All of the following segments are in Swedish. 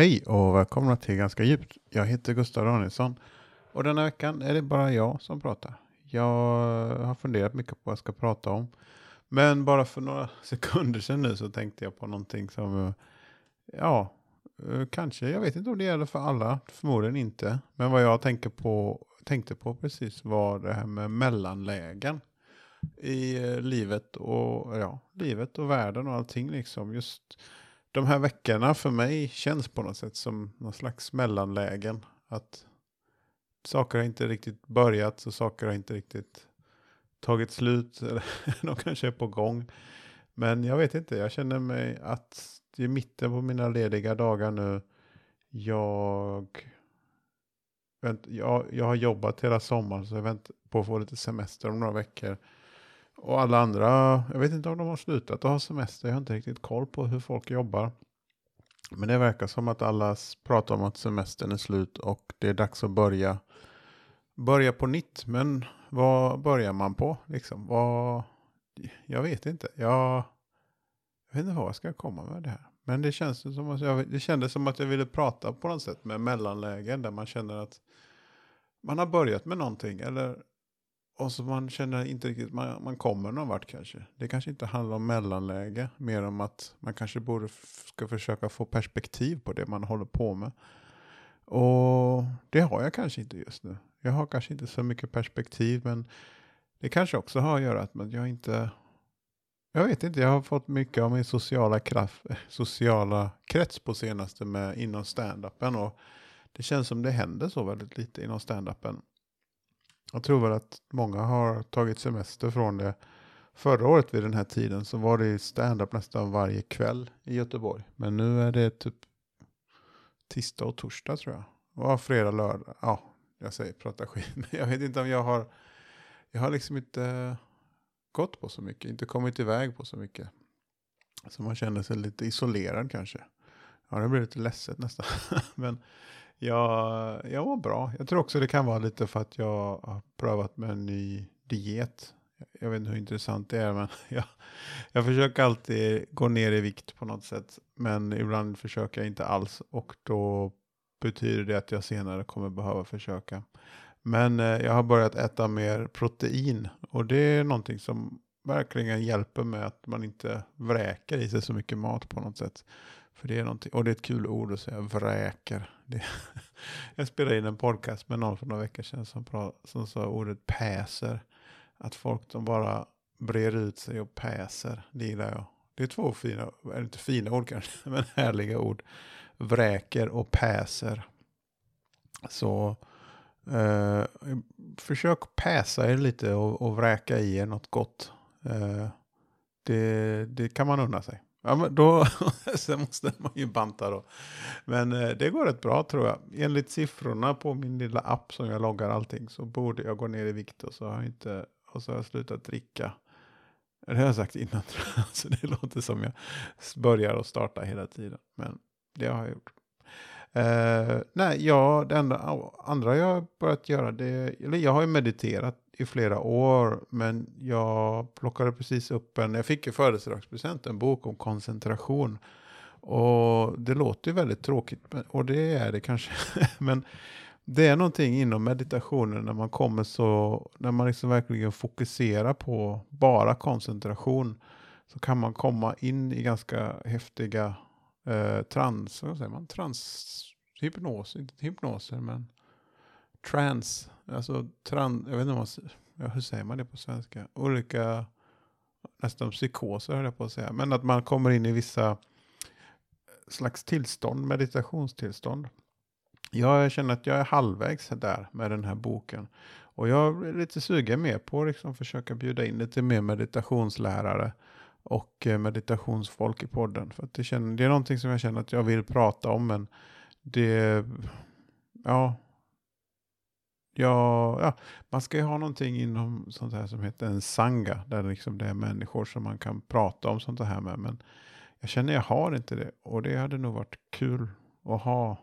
Hej och välkomna till Ganska djupt. Jag heter Gustav Danielsson och denna veckan är det bara jag som pratar. Jag har funderat mycket på vad jag ska prata om. Men bara för några sekunder sedan nu så tänkte jag på någonting som, ja, kanske, jag vet inte om det gäller för alla, förmodligen inte. Men vad jag tänker på, tänkte på precis var det här med mellanlägen i eh, livet och, ja, livet och världen och allting liksom. Just de här veckorna för mig känns på något sätt som någon slags mellanlägen. Att saker har inte riktigt börjat och saker har inte riktigt tagit slut. Eller de kanske är på gång. Men jag vet inte, jag känner mig att i mitten på mina lediga dagar nu. Jag, jag, jag har jobbat hela sommaren så jag väntar på att få lite semester om några veckor. Och alla andra, jag vet inte om de har slutat att ha semester. Jag har inte riktigt koll på hur folk jobbar. Men det verkar som att alla pratar om att semestern är slut och det är dags att börja, börja på nytt. Men vad börjar man på? Liksom, vad, jag vet inte. Jag, jag vet inte vad jag ska komma med det här. Men det, känns som att jag, det kändes som att jag ville prata på något sätt med mellanlägen där man känner att man har börjat med någonting. Eller och så man känner inte riktigt, man, man kommer någon vart kanske. Det kanske inte handlar om mellanläge, mer om att man kanske borde ska försöka få perspektiv på det man håller på med. Och det har jag kanske inte just nu. Jag har kanske inte så mycket perspektiv, men det kanske också har att göra med att jag inte jag vet inte, jag har fått mycket av min sociala, kraft, sociala krets på senaste med inom standupen och det känns som det händer så väldigt lite inom standupen. Jag tror väl att många har tagit semester från det. Förra året vid den här tiden så var det stand-up nästan varje kväll i Göteborg. Men nu är det typ tisdag och torsdag tror jag. Och fredag, lördag. Ja, jag säger prata skit. Men jag vet inte om jag har. Jag har liksom inte eh, gått på så mycket. Inte kommit iväg på så mycket. Så man känner sig lite isolerad kanske. Ja, det blir lite ledset nästan. Men jag, jag var bra. Jag tror också det kan vara lite för att jag har prövat med en ny diet. Jag vet inte hur intressant det är, men jag, jag försöker alltid gå ner i vikt på något sätt. Men ibland försöker jag inte alls och då betyder det att jag senare kommer behöva försöka. Men eh, jag har börjat äta mer protein och det är någonting som verkligen hjälper med att man inte vräker i sig så mycket mat på något sätt. För det är någonting, och det är ett kul ord att säga, vräker. Det, jag spelade in en podcast med någon för några veckor sedan som, pra, som sa ordet päser. Att folk de bara brer ut sig och päser, det gillar jag. Det är två fina, eller inte fina ord kanske, men härliga ord. Vräker och päser. Så eh, försök päsa er lite och, och vräka i er något gott. Eh, det, det kan man unna sig. Ja, men då sen måste man ju banta då. Men eh, det går rätt bra tror jag. Enligt siffrorna på min lilla app som jag loggar allting så borde jag gå ner i vikt och så har jag, inte, och så har jag slutat dricka. Det har jag sagt innan tror jag. Så det låter som jag börjar och startar hela tiden. Men det har jag gjort. Eh, nej, ja, det enda, andra jag har börjat göra det, eller jag har ju mediterat i flera år, men jag plockade precis upp en, jag fick i födelsedagspresent en bok om koncentration. Och det låter ju väldigt tråkigt, och det är det kanske, men det är någonting inom meditationen när man kommer så, när man liksom verkligen fokuserar på bara koncentration, så kan man komma in i ganska häftiga eh, trans, vad säger man, trans, hypnos, inte hypnoser, men trans, alltså trans, jag vet inte vad man, hur säger man det på svenska? Olika, nästan psykoser höll jag på att säga. Men att man kommer in i vissa eh, slags tillstånd, meditationstillstånd. Jag känner att jag är halvvägs där med den här boken. Och jag är lite sugen mer på att liksom försöka bjuda in lite mer meditationslärare och eh, meditationsfolk i podden. För att det, känner, det är någonting som jag känner att jag vill prata om, men det, ja, Ja, ja, man ska ju ha någonting inom sånt här som heter en sanga. Där liksom det är människor som man kan prata om sånt här med. Men jag känner jag har inte det. Och det hade nog varit kul att ha.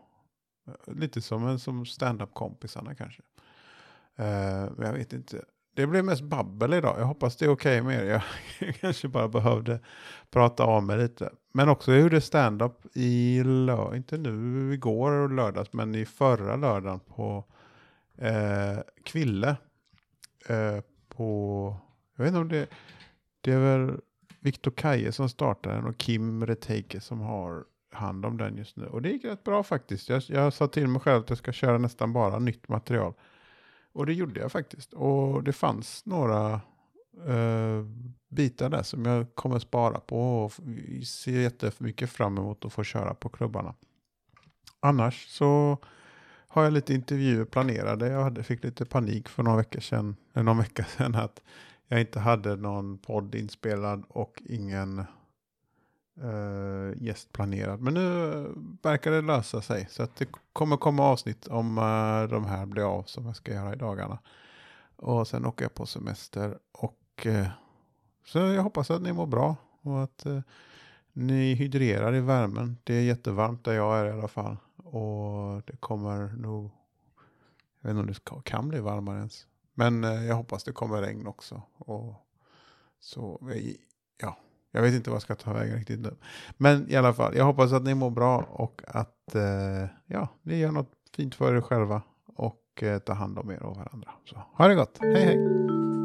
Eh, lite som en som stand-up kompisarna kanske. Uh, jag vet inte. det blev mest babbel idag. Jag hoppas det är okej okay med er. Jag kanske bara behövde prata av mig lite. Men också hur det stand-up i, lö inte nu igår och lördags, men i förra lördagen på eh, Kville. Eh, på, jag vet inte om det, det är väl Viktor Kaje som startar den och Kim Reteike som har hand om den just nu. Och det gick rätt bra faktiskt. Jag, jag sa till mig själv att jag ska köra nästan bara nytt material. Och det gjorde jag faktiskt. Och det fanns några eh, bitar där som jag kommer spara på och ser jättemycket fram emot att få köra på klubbarna. Annars så har jag lite intervjuer planerade. Jag hade, fick lite panik för några veckor sedan, eller någon vecka sedan att jag inte hade någon podd inspelad och ingen uh, gäst planerad. Men nu eh, verkar det lösa sig. Så att det kommer komma avsnitt om uh, de här blir av som jag ska göra i dagarna. Och sen åker jag på semester. Och uh, så jag hoppas att ni mår bra. Och att ni hydrerar i värmen. Det är jättevarmt där jag är i alla fall. Och det kommer nog, jag vet inte om det ska, kan bli varmare ens. Men eh, jag hoppas det kommer regn också. Och så, eh, ja, jag vet inte vad jag ska ta vägen riktigt nu. Men i alla fall, jag hoppas att ni mår bra och att eh, ja, ni gör något fint för er själva och ta tar hand om er och varandra. Så ha det gott, hej hej!